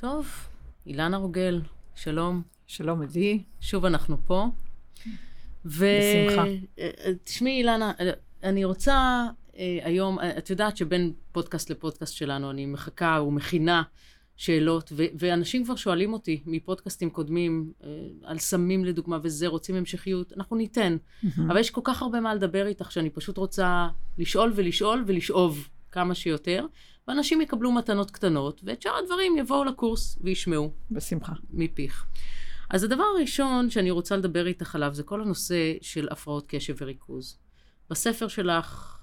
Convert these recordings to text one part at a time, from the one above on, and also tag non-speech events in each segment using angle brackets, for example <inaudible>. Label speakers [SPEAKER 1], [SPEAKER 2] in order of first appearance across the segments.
[SPEAKER 1] טוב, אילנה רוגל, שלום.
[SPEAKER 2] שלום, עדי.
[SPEAKER 1] שוב אנחנו פה.
[SPEAKER 2] ו... בשמחה.
[SPEAKER 1] תשמעי, אילנה, אני רוצה אה, היום, את יודעת שבין פודקאסט לפודקאסט שלנו אני מחכה ומכינה שאלות, ו- ואנשים כבר שואלים אותי מפודקאסטים קודמים אה, על סמים לדוגמה וזה, רוצים המשכיות, אנחנו ניתן. Mm-hmm. אבל יש כל כך הרבה מה לדבר איתך שאני פשוט רוצה לשאול ולשאול ולשאוב כמה שיותר, ואנשים יקבלו מתנות קטנות, ואת שאר הדברים יבואו לקורס וישמעו.
[SPEAKER 2] בשמחה.
[SPEAKER 1] מפיך. אז הדבר הראשון שאני רוצה לדבר איתך עליו זה כל הנושא של הפרעות קשב וריכוז. בספר שלך,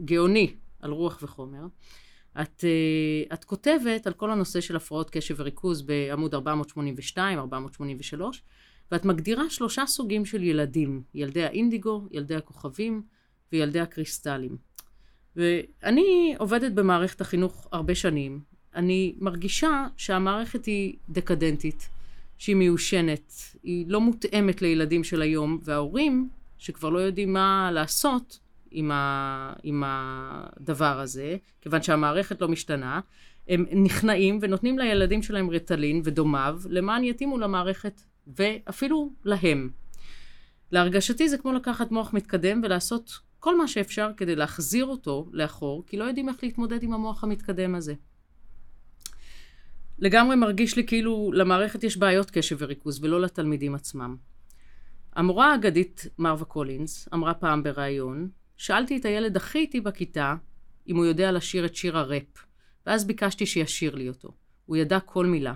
[SPEAKER 1] הגאוני על רוח וחומר, את, אה, את כותבת על כל הנושא של הפרעות קשב וריכוז בעמוד 482, 483, ואת מגדירה שלושה סוגים של ילדים, ילדי האינדיגו, ילדי הכוכבים וילדי הקריסטלים. ואני עובדת במערכת החינוך הרבה שנים, אני מרגישה שהמערכת היא דקדנטית, שהיא מיושנת, היא לא מותאמת לילדים של היום, וההורים, שכבר לא יודעים מה לעשות עם, ה, עם הדבר הזה, כיוון שהמערכת לא משתנה, הם נכנעים ונותנים לילדים שלהם רטלין ודומיו, למען יתאימו למערכת, ואפילו להם. להרגשתי זה כמו לקחת מוח מתקדם ולעשות כל מה שאפשר כדי להחזיר אותו לאחור, כי לא יודעים איך להתמודד עם המוח המתקדם הזה. לגמרי מרגיש לי כאילו למערכת יש בעיות קשב וריכוז ולא לתלמידים עצמם. המורה האגדית מרווה קולינס אמרה פעם בריאיון, שאלתי את הילד הכי איטי בכיתה אם הוא יודע לשיר את שיר הראפ, ואז ביקשתי שישיר לי אותו. הוא ידע כל מילה.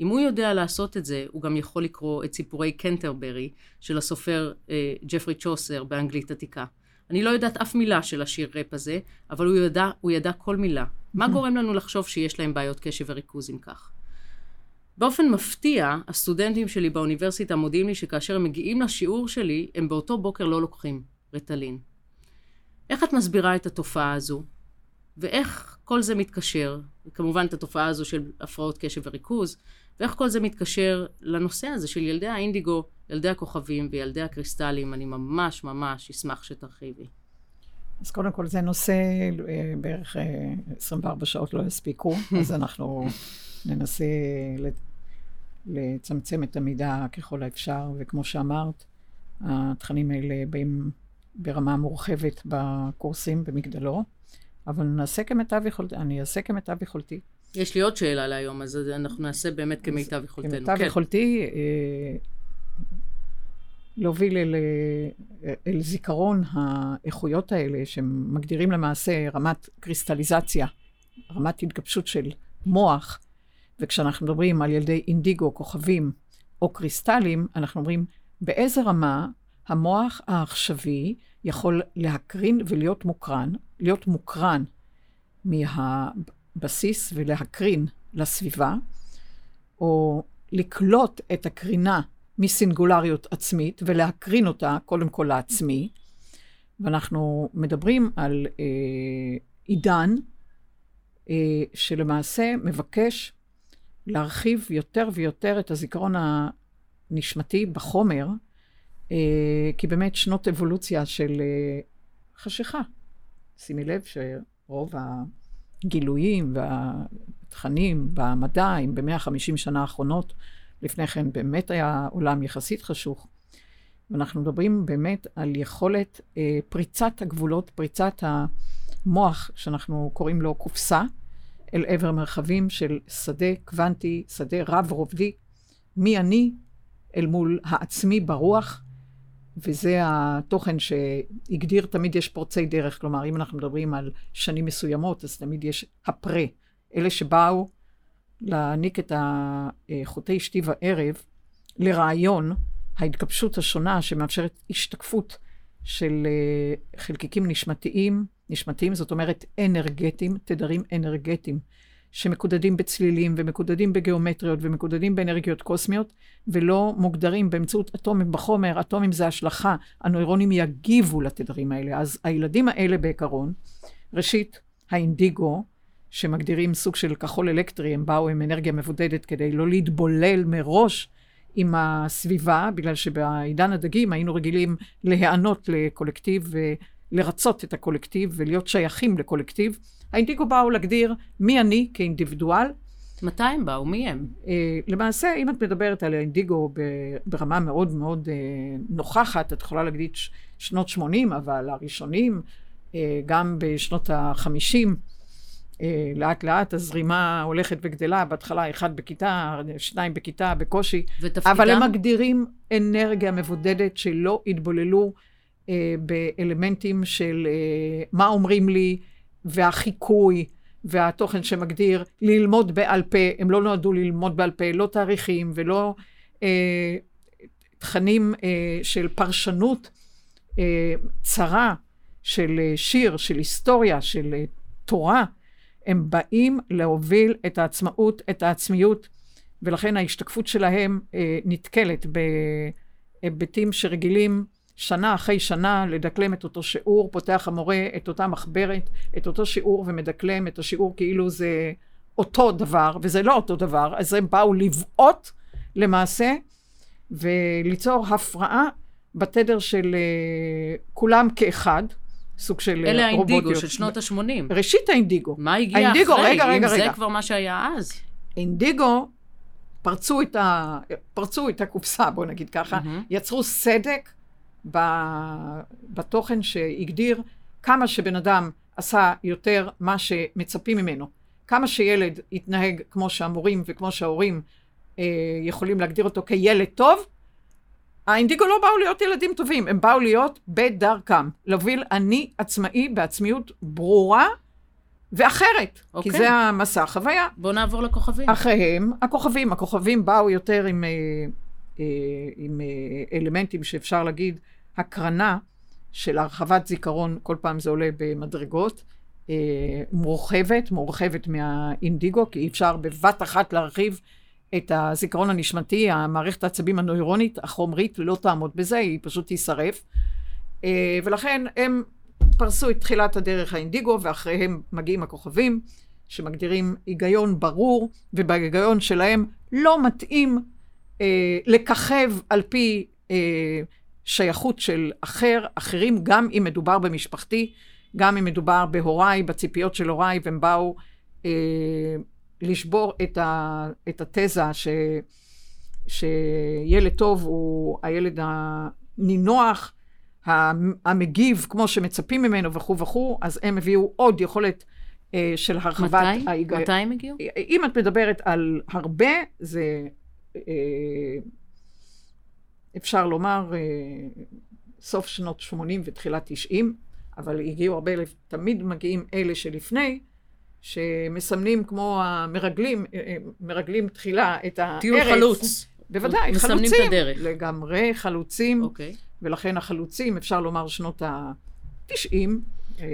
[SPEAKER 1] אם הוא יודע לעשות את זה, הוא גם יכול לקרוא את סיפורי קנטרברי של הסופר אה, ג'פרי צ'וסר באנגלית עתיקה. אני לא יודעת אף מילה של השיר ראפ הזה, אבל הוא ידע, הוא ידע כל מילה. מה גורם לנו לחשוב שיש להם בעיות קשב וריכוז אם כך? באופן מפתיע, הסטודנטים שלי באוניברסיטה מודיעים לי שכאשר הם מגיעים לשיעור שלי, הם באותו בוקר לא לוקחים רטלין. איך את מסבירה את התופעה הזו? ואיך כל זה מתקשר, כמובן את התופעה הזו של הפרעות קשב וריכוז, ואיך כל זה מתקשר לנושא הזה של ילדי האינדיגו, ילדי הכוכבים וילדי הקריסטלים, אני ממש ממש אשמח שתרחיבי.
[SPEAKER 2] אז קודם כל זה נושא, אה, בערך 24 אה, שעות לא יספיקו, <laughs> אז אנחנו ננסה לצמצם את המידע ככל האפשר, וכמו שאמרת, התכנים האלה באים ברמה מורחבת בקורסים במגדלו, אבל נעשה כמיטב יכולתי, אני אעשה כמיטב יכולתי.
[SPEAKER 1] יש לי עוד שאלה להיום, אז אנחנו נעשה באמת כמיטב יכולתנו.
[SPEAKER 2] כמיטב כן. יכולתי, אה, להוביל אל, אל זיכרון האיכויות האלה, שמגדירים למעשה רמת קריסטליזציה, רמת התגבשות של מוח, וכשאנחנו מדברים על ילדי אינדיגו, כוכבים או קריסטלים, אנחנו אומרים באיזה רמה המוח העכשווי יכול להקרין ולהיות מוקרן, להיות מוקרן מהבסיס ולהקרין לסביבה, או לקלוט את הקרינה מסינגולריות עצמית ולהקרין אותה קודם כל לעצמי. ואנחנו מדברים על אה, עידן אה, שלמעשה מבקש להרחיב יותר ויותר את הזיכרון הנשמתי בחומר, אה, כי באמת שנות אבולוציה של אה, חשיכה. שימי לב שרוב הגילויים והתכנים במדע הם ב-150 שנה האחרונות. לפני כן באמת היה עולם יחסית חשוך. ואנחנו מדברים באמת על יכולת אה, פריצת הגבולות, פריצת המוח, שאנחנו קוראים לו קופסה, אל עבר מרחבים של שדה קוונטי, שדה רב-רובדי, מי אני אל מול העצמי ברוח, וזה התוכן שהגדיר, תמיד יש פורצי דרך, כלומר, אם אנחנו מדברים על שנים מסוימות, אז תמיד יש הפרה, אלה שבאו להעניק את החוטי אשתי וערב לרעיון ההתגבשות השונה שמאפשרת השתקפות של אה, חלקיקים נשמתיים, נשמתיים זאת אומרת אנרגטיים, תדרים אנרגטיים, שמקודדים בצלילים ומקודדים בגיאומטריות ומקודדים באנרגיות קוסמיות, ולא מוגדרים באמצעות אטומים בחומר, אטומים זה השלכה, הנוירונים יגיבו לתדרים האלה. אז הילדים האלה בעיקרון, ראשית, האינדיגו, שמגדירים סוג של כחול אלקטרי, הם באו עם אנרגיה מבודדת כדי לא להתבולל מראש עם הסביבה, בגלל שבעידן הדגים היינו רגילים להיענות לקולקטיב לרצות את הקולקטיב ולהיות שייכים לקולקטיב. האינדיגו באו להגדיר מי אני כאינדיבידואל.
[SPEAKER 1] מתי הם באו? מי הם?
[SPEAKER 2] אה, למעשה, אם את מדברת על האינדיגו ברמה מאוד מאוד אה, נוכחת, את יכולה להגיד שנות 80, אבל הראשונים, אה, גם בשנות ה-50, לאט לאט הזרימה הולכת וגדלה, בהתחלה אחד בכיתה, שניים בכיתה, בקושי.
[SPEAKER 1] ותפקידם?
[SPEAKER 2] אבל הם מגדירים אנרגיה מבודדת שלא התבוללו אה, באלמנטים של אה, מה אומרים לי, והחיקוי, והתוכן שמגדיר ללמוד בעל פה. הם לא נועדו ללמוד בעל פה, לא תאריכים ולא אה, תכנים אה, של פרשנות אה, צרה, של אה, שיר, של היסטוריה, של אה, תורה. הם באים להוביל את העצמאות, את העצמיות, ולכן ההשתקפות שלהם אה, נתקלת בהיבטים שרגילים שנה אחרי שנה לדקלם את אותו שיעור, פותח המורה את אותה מחברת, את אותו שיעור ומדקלם את השיעור כאילו זה אותו דבר, וזה לא אותו דבר, אז הם באו לבעוט למעשה וליצור הפרעה בתדר של uh, כולם כאחד, סוג של
[SPEAKER 1] רובוטיות. אלה האינדיגו של שנות ה-80.
[SPEAKER 2] ראשית האינדיגו.
[SPEAKER 1] מה הגיע האינדיגו, אחרי, רגע, רגע, אם רגע. זה כבר מה שהיה אז?
[SPEAKER 2] אינדיגו פרצו את, ה... פרצו את הקופסה, בוא נגיד ככה, mm-hmm. יצרו סדק בתוכן שהגדיר כמה שבן אדם עשה יותר מה שמצפים ממנו. כמה שילד יתנהג כמו שהמורים וכמו שההורים אה, יכולים להגדיר אותו כילד טוב, האינדיגו לא באו להיות ילדים טובים, הם באו להיות בדרכם. להוביל אני עצמאי בעצמיות ברורה ואחרת, okay. כי אוקיי. זה המסע החוויה.
[SPEAKER 1] בואו נעבור לכוכבים.
[SPEAKER 2] אחריהם, הכוכבים. הכוכבים באו יותר עם, אה, אה, עם אה, אלמנטים שאפשר להגיד, הקרנה של הרחבת זיכרון, כל פעם זה עולה במדרגות, אה, מורחבת, מורחבת מהאינדיגו, כי אי אפשר בבת אחת להרחיב את הזיכרון הנשמתי, המערכת העצבים הנוירונית, החומרית, לא תעמוד בזה, היא פשוט תישרף. אה, ולכן הם פרסו את תחילת הדרך האינדיגו, ואחריהם מגיעים הכוכבים, שמגדירים היגיון ברור, ובהיגיון שלהם לא מתאים אה, לככב על פי אה, שייכות של אחר, אחרים, גם אם מדובר במשפחתי, גם אם מדובר בהוריי, בציפיות של הוריי, והם באו אה, לשבור את, ה, את התזה ש, שילד טוב הוא הילד הנינוח, המגיב כמו שמצפים ממנו וכו' וכו', אז הם הביאו עוד יכולת אה, של הרחבת...
[SPEAKER 1] מתי? ההיג... מתי הם הגיעו?
[SPEAKER 2] אם את מדברת על הרבה, זה... אה, אפשר לומר, אה, סוף שנות 80 ותחילת 90, אבל הגיעו הרבה, תמיד מגיעים אלה שלפני, שמסמנים כמו המרגלים, אה, אה, מרגלים תחילה את הארץ.
[SPEAKER 1] טיול חלוץ.
[SPEAKER 2] בוודאי,
[SPEAKER 1] מסמנים
[SPEAKER 2] חלוצים.
[SPEAKER 1] את הדרך.
[SPEAKER 2] לגמרי, חלוצים.
[SPEAKER 1] אוקיי. Okay.
[SPEAKER 2] ולכן החלוצים, אפשר לומר שנות ה-90,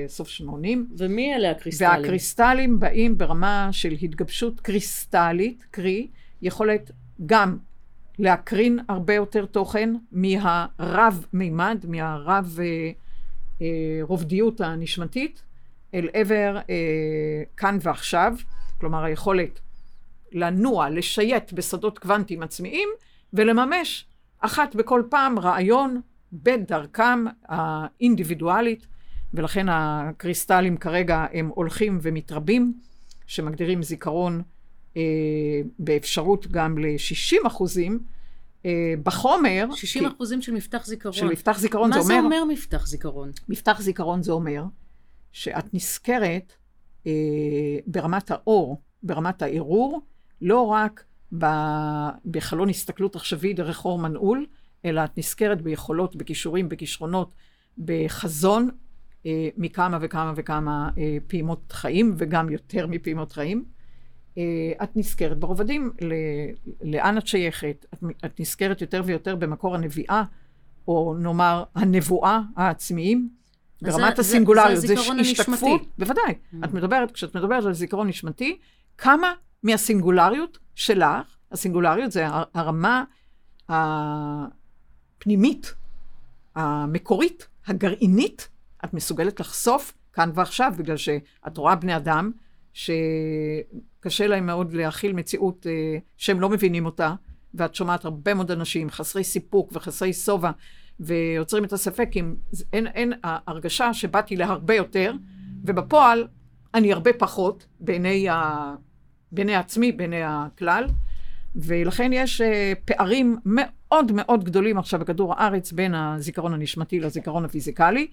[SPEAKER 2] סוף 80.
[SPEAKER 1] ומי אלה הקריסטלים?
[SPEAKER 2] והקריסטלים באים ברמה של התגבשות קריסטלית, קרי, יכולת גם להקרין הרבה יותר תוכן מהרב מימד, מהרב אה, אה, רובדיות הנשמתית, אל עבר אה, כאן ועכשיו, כלומר היכולת לנוע, לשייט בשדות קוונטיים עצמיים ולממש אחת בכל פעם רעיון בדרכם האינדיבידואלית, ולכן הקריסטלים כרגע הם הולכים ומתרבים, שמגדירים זיכרון אה, באפשרות גם ל-60 אחוזים. אה, בחומר...
[SPEAKER 1] 60 כי, אחוזים של מפתח זיכרון.
[SPEAKER 2] של מפתח זיכרון, זה אומר...
[SPEAKER 1] מה זה אומר מפתח זיכרון?
[SPEAKER 2] מפתח זיכרון זה אומר שאת נזכרת אה, ברמת האור, ברמת הערעור, לא רק ב, בחלון הסתכלות עכשווי דרך אור מנעול, אלא את נזכרת ביכולות, בכישורים, בכישרונות, בחזון אה, מכמה וכמה וכמה אה, פעימות חיים, וגם יותר מפעימות חיים. אה, את נזכרת ברובדים, ל, לאן את שייכת, את, את נזכרת יותר ויותר במקור הנביאה, או נאמר הנבואה העצמיים. ברמת זה, הסינגולריות, זה, זה, זה השתקפות, בוודאי. Mm. את מדברת, כשאת מדברת על זיכרון נשמתי, כמה מהסינגולריות שלך, הסינגולריות זה הרמה הפנימית, המקורית, הגרעינית, את מסוגלת לחשוף כאן ועכשיו, בגלל שאת רואה בני אדם שקשה להם מאוד להכיל מציאות אה, שהם לא מבינים אותה, ואת שומעת הרבה מאוד אנשים חסרי סיפוק וחסרי שובע ויוצרים את הספק אם אין, אין הרגשה שבאתי להרבה יותר, ובפועל אני הרבה פחות בעיני, ה, בעיני עצמי, בעיני הכלל, ולכן יש uh, פערים מאוד מאוד גדולים עכשיו בכדור הארץ בין הזיכרון הנשמתי לזיכרון הפיזיקלי,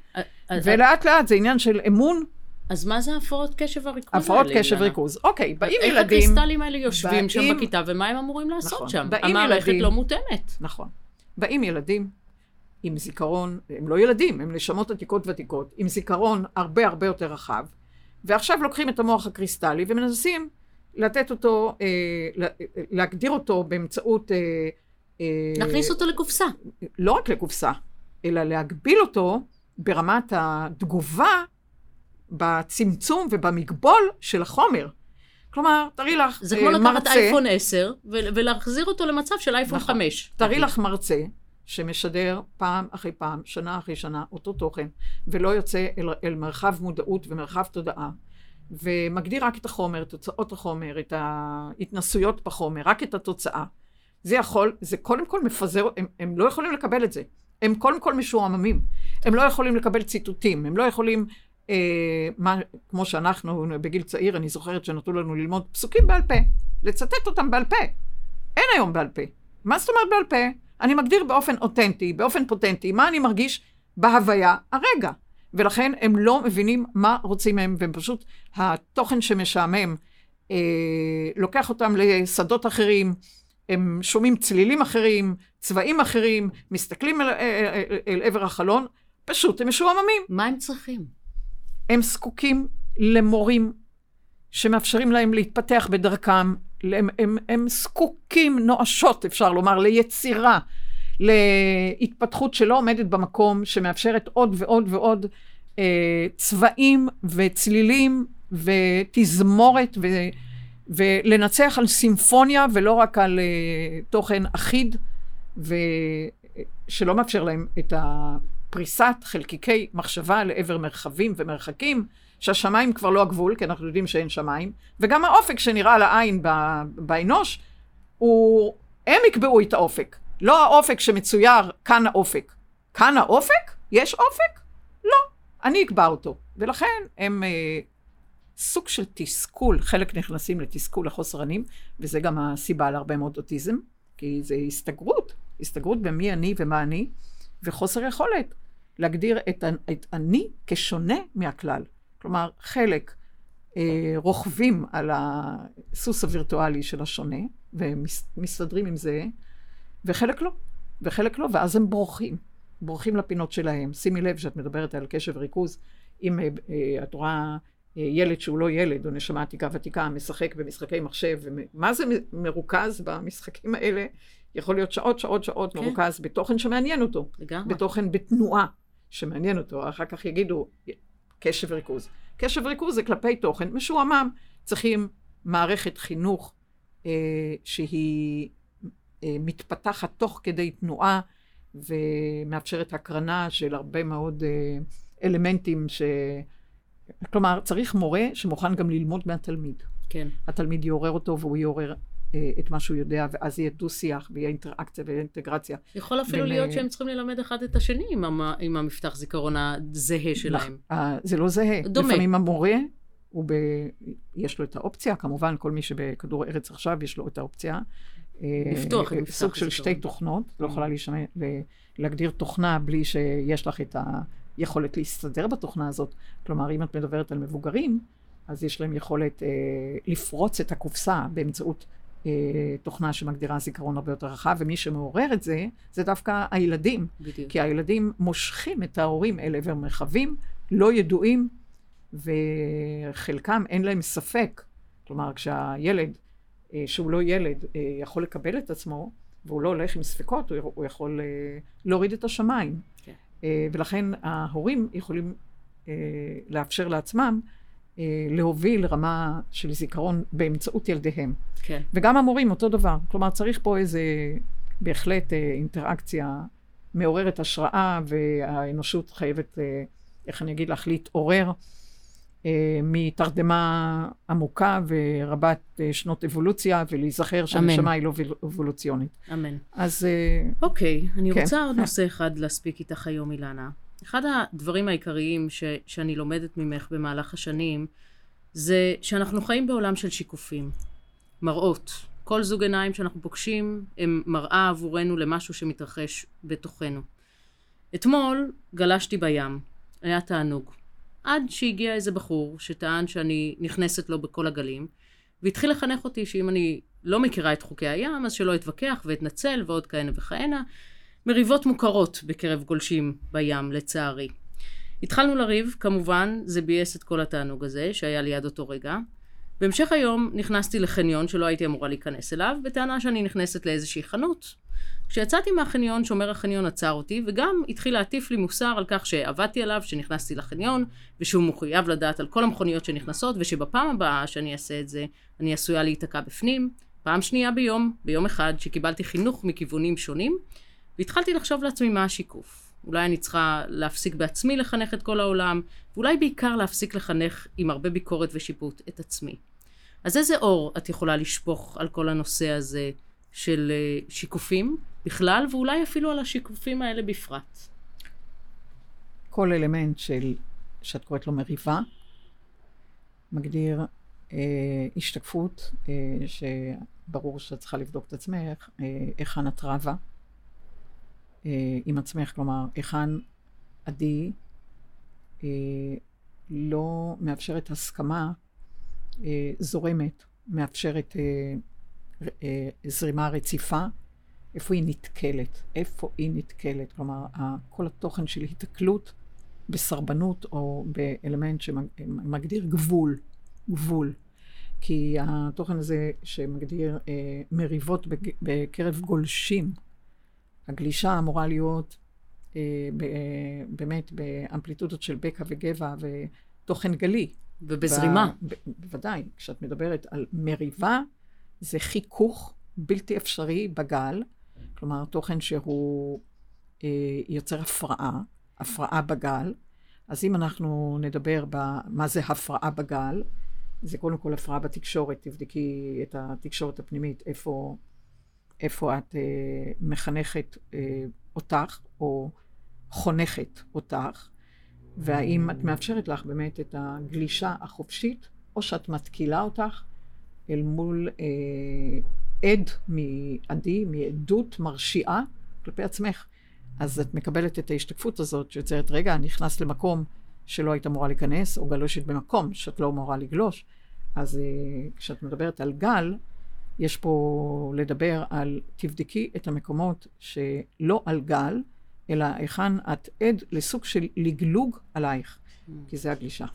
[SPEAKER 2] ולאט לאט זה עניין של אמון.
[SPEAKER 1] אז מה זה הפרעות קשב וריכוז האלה?
[SPEAKER 2] הפרעות קשב וריכוז. אוקיי, באים
[SPEAKER 1] איך
[SPEAKER 2] ילדים...
[SPEAKER 1] איך הקריסטלים האלה יושבים
[SPEAKER 2] באים,
[SPEAKER 1] שם בכיתה, ומה הם אמורים לעשות
[SPEAKER 2] נכון,
[SPEAKER 1] שם? המערכת
[SPEAKER 2] ילדים-
[SPEAKER 1] לא מותאמת.
[SPEAKER 2] נכון. באים ילדים עם זיכרון, הם לא ילדים, הם נשמות עתיקות ותיקות, עם זיכרון הרבה הרבה יותר רחב, ועכשיו לוקחים את המוח הקריסטלי ומנסים לתת אותו, אה, לה- להגדיר אותו באמצעות... אה, אה,
[SPEAKER 1] נכניס אותו לקופסה.
[SPEAKER 2] לא רק לקופסה, אלא להגביל אותו ברמת התגובה בצמצום ובמגבול של החומר. כלומר, תראי לך
[SPEAKER 1] זה
[SPEAKER 2] אה,
[SPEAKER 1] כמו לקחת
[SPEAKER 2] מרצה,
[SPEAKER 1] אייפון 10 ו- ולהחזיר אותו למצב של אייפון
[SPEAKER 2] נכון.
[SPEAKER 1] 5.
[SPEAKER 2] תראי לך מרצה שמשדר פעם אחרי פעם, שנה אחרי שנה, אותו תוכן, ולא יוצא אל, אל מרחב מודעות ומרחב תודעה, ומגדיר רק את החומר, תוצאות החומר, את ההתנסויות בחומר, רק את התוצאה. זה יכול, זה קודם כל מפזר, הם, הם לא יכולים לקבל את זה. הם קודם כל משועממים. הם לא יכולים לקבל ציטוטים, הם לא יכולים, אה, מה, כמו שאנחנו בגיל צעיר, אני זוכרת שנתנו לנו ללמוד פסוקים בעל פה, לצטט אותם בעל פה. אין היום בעל פה. מה זאת אומרת בעל פה? אני מגדיר באופן אותנטי, באופן פוטנטי, מה אני מרגיש בהוויה הרגע. ולכן הם לא מבינים מה רוצים מהם, והם פשוט, התוכן שמשעמם אה, לוקח אותם לשדות אחרים, הם שומעים צלילים אחרים, צבעים אחרים, מסתכלים אל, אל, אל, אל עבר החלון, פשוט הם משועממים.
[SPEAKER 1] מה הם צריכים?
[SPEAKER 2] הם זקוקים למורים שמאפשרים להם להתפתח בדרכם. הם, הם, הם זקוקים נואשות, אפשר לומר, ליצירה, להתפתחות שלא עומדת במקום, שמאפשרת עוד ועוד ועוד אה, צבעים וצלילים ותזמורת ו, ולנצח על סימפוניה ולא רק על אה, תוכן אחיד, ושלא מאפשר להם את הפריסת חלקיקי מחשבה לעבר מרחבים ומרחקים, שהשמיים כבר לא הגבול, כי אנחנו יודעים שאין שמיים, וגם האופק שנראה לעין ב- באנוש, הוא... הם יקבעו את האופק, לא האופק שמצויר כאן האופק. כאן האופק? יש אופק? לא, אני אקבע אותו. ולכן הם אה, סוג של תסכול, חלק נכנסים לתסכול לחוסר אונים, וזה גם הסיבה להרבה מאוד אוטיזם, כי זה הסתגרות, הסתגרות במי אני ומה אני, וחוסר יכולת להגדיר את, את אני כשונה מהכלל. כלומר, חלק אה, רוכבים על הסוס הווירטואלי של השונה, ומסתדרים עם זה, וחלק לא, וחלק לא, ואז הם בורחים, בורחים לפינות שלהם. שימי לב שאת מדברת על קשב וריכוז, אם אה, אה, את רואה אה, ילד שהוא לא ילד, או נשמה עתיקה ותיקה, משחק במשחקי מחשב, מה זה מרוכז במשחקים האלה? יכול להיות שעות, שעות, שעות
[SPEAKER 1] כן.
[SPEAKER 2] מרוכז בתוכן שמעניין אותו.
[SPEAKER 1] לגמרי.
[SPEAKER 2] בתוכן בתנועה שמעניין אותו, אחר כך יגידו קשב וריכוז. קשב וריכוז זה כלפי תוכן משועמם. צריכים מערכת חינוך אה, שהיא אה, מתפתחת תוך כדי תנועה ומאפשרת הקרנה של הרבה מאוד אה, אלמנטים ש... כלומר, צריך מורה שמוכן גם ללמוד מהתלמיד.
[SPEAKER 1] כן.
[SPEAKER 2] התלמיד יעורר אותו והוא יעורר את מה שהוא יודע, ואז יהיה דו-שיח ויהיה אינטראקציה ויהיה אינטגרציה.
[SPEAKER 1] יכול אפילו
[SPEAKER 2] בין,
[SPEAKER 1] להיות
[SPEAKER 2] אה,
[SPEAKER 1] שהם צריכים ללמד אחד את השני עם, המ... עם המפתח זיכרון הזהה שלהם.
[SPEAKER 2] אה, זה לא זהה.
[SPEAKER 1] דומה.
[SPEAKER 2] לפעמים המורה, הוא ב... יש לו את האופציה, כמובן כל מי שבכדור הארץ עכשיו יש לו את האופציה. אה,
[SPEAKER 1] לפתוח את מפתח
[SPEAKER 2] סוג של. שתי תוכנות, לא יכולה להשתמש, להגדיר תוכנה בלי שיש לך את היכולת להסתדר בתוכנה הזאת. כלומר, אם את מדברת על מבוגרים, אז יש להם יכולת אה, לפרוץ את הקופסה באמצעות אה, תוכנה שמגדירה זיכרון הרבה יותר רחב, ומי שמעורר את זה, זה דווקא הילדים.
[SPEAKER 1] בדיוק.
[SPEAKER 2] כי הילדים מושכים את ההורים אל עבר מרחבים לא ידועים, וחלקם אין להם ספק. כלומר, כשהילד, אה, שהוא לא ילד, אה, יכול לקבל את עצמו, והוא לא הולך עם ספקות, הוא, הוא יכול אה, להוריד את השמיים.
[SPEAKER 1] כן.
[SPEAKER 2] אה, ולכן ההורים יכולים אה, לאפשר לעצמם להוביל רמה של זיכרון באמצעות ילדיהם.
[SPEAKER 1] כן.
[SPEAKER 2] וגם המורים אותו דבר. כלומר, צריך פה איזה בהחלט אה, אינטראקציה מעוררת השראה, והאנושות חייבת, אה, איך אני אגיד לך, להתעורר אה, מתרדמה עמוקה ורבת אה, שנות אבולוציה, ולהיזכר שהנשמה היא לא אבולוציונית.
[SPEAKER 1] אמן.
[SPEAKER 2] אז... אה,
[SPEAKER 1] אוקיי, אני כן. רוצה עוד נושא אחד להספיק איתך היום, אילנה. אחד הדברים העיקריים ש, שאני לומדת ממך במהלך השנים, זה שאנחנו חיים בעולם של שיקופים, מראות. כל זוג עיניים שאנחנו פוגשים הם מראה עבורנו למשהו שמתרחש בתוכנו. אתמול גלשתי בים, היה תענוג. עד שהגיע איזה בחור שטען שאני נכנסת לו בכל הגלים, והתחיל לחנך אותי שאם אני לא מכירה את חוקי הים, אז שלא אתווכח ואתנצל ועוד כהנה וכהנה. מריבות מוכרות בקרב גולשים בים, לצערי. התחלנו לריב, כמובן, זה ביאס את כל התענוג הזה, שהיה ליד אותו רגע. בהמשך היום נכנסתי לחניון שלא הייתי אמורה להיכנס אליו, בטענה שאני נכנסת לאיזושהי חנות. כשיצאתי מהחניון, שומר החניון עצר אותי, וגם התחיל להטיף לי מוסר על כך שעבדתי עליו, שנכנסתי לחניון, ושהוא מחויב לדעת על כל המכוניות שנכנסות, ושבפעם הבאה שאני אעשה את זה, אני עשויה להיתקע בפנים. פעם שנייה ביום, ביום אחד, שקיבלתי חינוך מכיוונים שונים, והתחלתי לחשוב לעצמי מה השיקוף. אולי אני צריכה להפסיק בעצמי לחנך את כל העולם, ואולי בעיקר להפסיק לחנך עם הרבה ביקורת ושיפוט את עצמי. אז איזה אור את יכולה לשפוך על כל הנושא הזה של אה, שיקופים בכלל, ואולי אפילו על השיקופים האלה בפרט?
[SPEAKER 2] כל אלמנט של, שאת קוראת לו מריבה, מגדיר אה, השתקפות, אה, שברור שאת צריכה לבדוק את עצמך, אה, היכן את רבה אה, עם עצמך, כלומר, היכן עדי אה, לא מאפשרת הסכמה אה, זורמת, מאפשרת אה, אה, זרימה רציפה, איפה היא נתקלת, איפה היא נתקלת, כלומר, כל התוכן של התקלות בסרבנות או באלמנט שמגדיר גבול, גבול. כי התוכן הזה שמגדיר אה, מריבות בקרב גולשים, הגלישה אמורה להיות אה, ב, באמת באמפליטודות של בקע וגבע ותוכן גלי.
[SPEAKER 1] ובזרימה.
[SPEAKER 2] ב, בוודאי, כשאת מדברת על מריבה, זה חיכוך בלתי אפשרי בגל, כלומר תוכן שהוא אה, יוצר הפרעה, הפרעה בגל. אז אם אנחנו נדבר במה זה הפרעה בגל, זה קודם כל הפרעה בתקשורת, תבדקי את התקשורת הפנימית, איפה, איפה את אה, מחנכת אה, אותך, או חונכת אותך, והאם את מאפשרת לך באמת את הגלישה החופשית, או שאת מתקילה אותך אל מול אה, עד מעדי, מעדות מרשיעה כלפי עצמך. אז את מקבלת את ההשתקפות הזאת שיוצרת, רגע, נכנס למקום שלא היית אמורה להיכנס, או גלושת במקום שאת לא אמורה לגלוש. אז אה, כשאת מדברת על גל, יש פה לדבר על תבדקי את המקומות שלא על גל, אלא היכן את עד לסוג של לגלוג עלייך. כי זה הגלישה.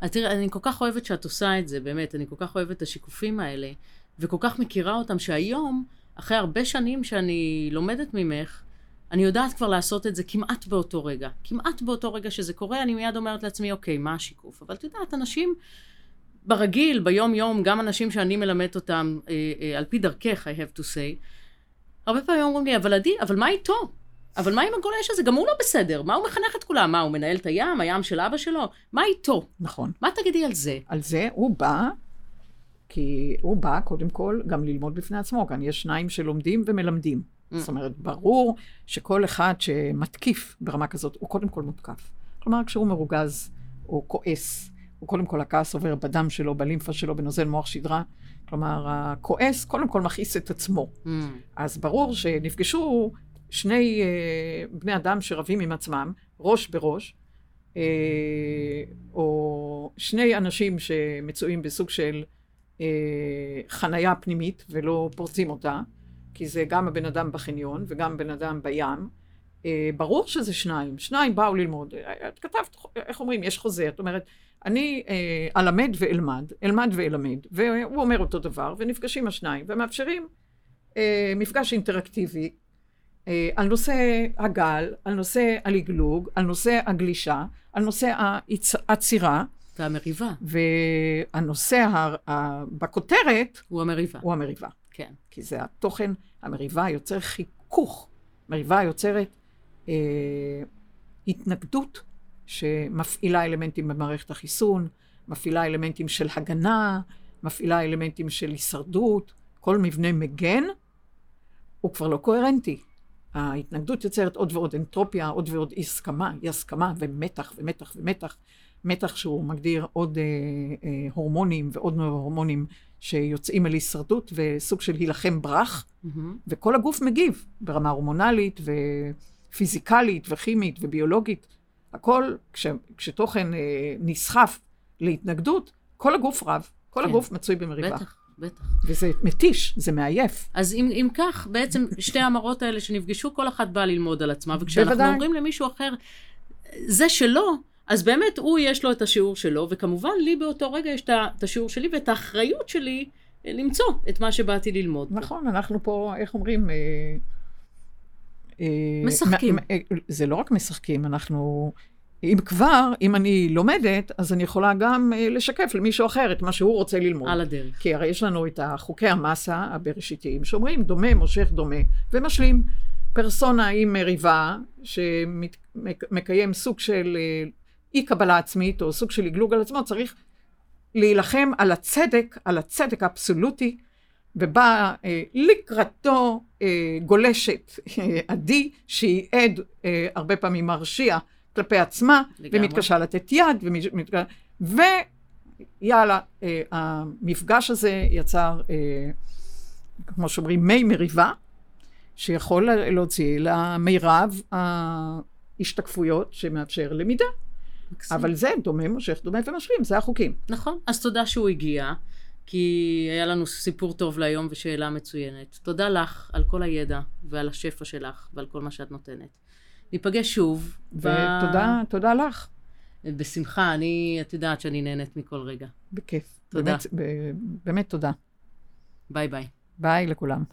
[SPEAKER 1] אז תראי, אני כל כך אוהבת שאת עושה את זה, באמת, אני כל כך אוהבת את השיקופים האלה, וכל כך מכירה אותם, שהיום, אחרי הרבה שנים שאני לומדת ממך, אני יודעת כבר לעשות את זה כמעט באותו רגע. כמעט באותו רגע שזה קורה, אני מיד אומרת לעצמי, אוקיי, מה השיקוף? אבל את יודעת, אנשים ברגיל, ביום-יום, גם אנשים שאני מלמדת אותם, אה, אה, על פי דרכך, I have to say, הרבה פעמים אומרים לי, אבל עדי, אבל מה איתו? אבל מה עם הגולש הזה? גם הוא לא בסדר. מה הוא מחנך את כולם? מה, הוא מנהל את הים? הים של אבא שלו? מה איתו?
[SPEAKER 2] נכון.
[SPEAKER 1] מה תגידי על זה?
[SPEAKER 2] על זה הוא בא, כי הוא בא קודם כל גם ללמוד בפני עצמו. כאן יש שניים שלומדים ומלמדים. Mm. זאת אומרת, ברור שכל אחד שמתקיף ברמה כזאת, הוא קודם כל מותקף. כלומר, כשהוא מרוגז או כועס, הוא קודם כל הכעס עובר בדם שלו, בלימפה שלו, בנוזל מוח שדרה. כלומר, הכועס קודם כל מכעיס את עצמו. Mm. אז ברור שנפגשו שני אה, בני אדם שרבים עם עצמם, ראש בראש, אה, או שני אנשים שמצויים בסוג של אה, חנייה פנימית ולא פורצים אותה, כי זה גם הבן אדם בחניון וגם בן אדם בים. אה, ברור שזה שניים, שניים באו ללמוד. את כתבת, איך אומרים, יש חוזה, את אומרת, אני אה, אלמד ואלמד, אלמד ואלמד, והוא אומר אותו דבר, ונפגשים השניים, ומאפשרים אה, מפגש אינטראקטיבי אה, על נושא הגל, על נושא הלגלוג, על נושא הגלישה, על נושא העצירה.
[SPEAKER 1] והמריבה.
[SPEAKER 2] והנושא ה, ה, בכותרת...
[SPEAKER 1] הוא המריבה.
[SPEAKER 2] הוא המריבה.
[SPEAKER 1] כן.
[SPEAKER 2] כי זה התוכן, המריבה יוצר חיכוך. מריבה יוצרת אה, התנגדות שמפעילה אלמנטים במערכת החיסון, מפעילה אלמנטים של הגנה, מפעילה אלמנטים של הישרדות, כל מבנה מגן, הוא כבר לא קוהרנטי. ההתנגדות יוצרת עוד ועוד אנטרופיה, עוד ועוד אי הסכמה, אי הסכמה ומתח ומתח ומתח. מתח שהוא מגדיר עוד אה, אה, הורמונים ועוד הורמונים שיוצאים אל הישרדות וסוג של הילחם ברח, mm-hmm. וכל הגוף מגיב ברמה הורמונלית ופיזיקלית וכימית וביולוגית. הכל, כש, כשתוכן אה, נסחף להתנגדות, כל הגוף רב, כל כן. הגוף מצוי במריבה.
[SPEAKER 1] בטח. בטח.
[SPEAKER 2] וזה מתיש, זה מעייף.
[SPEAKER 1] אז אם, אם כך, בעצם שתי המראות האלה שנפגשו, כל אחת באה ללמוד על עצמה, וכשאנחנו בוודאי. אומרים למישהו אחר, זה שלו, אז באמת הוא יש לו את השיעור שלו, וכמובן לי באותו רגע יש את השיעור שלי ואת האחריות שלי אה, למצוא את מה שבאתי ללמוד.
[SPEAKER 2] נכון, פה. אנחנו פה, איך אומרים? אה,
[SPEAKER 1] משחקים.
[SPEAKER 2] אה, זה לא רק משחקים, אנחנו... אם כבר, אם אני לומדת, אז אני יכולה גם אה, לשקף למישהו אחר את מה שהוא רוצה ללמוד.
[SPEAKER 1] על הדרך.
[SPEAKER 2] כי הרי יש לנו את חוקי המסה הבראשיתיים, שאומרים דומה מושך דומה, ומשלים. פרסונה עם מריבה, שמקיים סוג של אי קבלה עצמית, או סוג של לגלוג על עצמו, צריך להילחם על הצדק, על הצדק האבסולוטי, ובאה אה, לקראתו אה, גולשת אה, עדי, שהיא עד אה, הרבה פעמים מרשיע כלפי עצמה, לגמרי. ומתקשה לתת יד, ומת... ויאללה, אה, המפגש הזה יצר, אה, כמו שאומרים, מי מריבה, שיכול להוציא למירב ההשתקפויות שמאפשר למידה. מקסים. אבל זה דומה, מושך, דומה ומשלים, זה החוקים.
[SPEAKER 1] נכון. אז תודה שהוא הגיע, כי היה לנו סיפור טוב להיום ושאלה מצוינת. תודה לך על כל הידע ועל השפע שלך ועל כל מה שאת נותנת. ניפגש שוב.
[SPEAKER 2] ותודה, ב... תודה לך.
[SPEAKER 1] בשמחה, אני, את יודעת שאני נהנית מכל רגע.
[SPEAKER 2] בכיף. תודה. באמת, באמת תודה.
[SPEAKER 1] bye bye.
[SPEAKER 2] bye לכולם.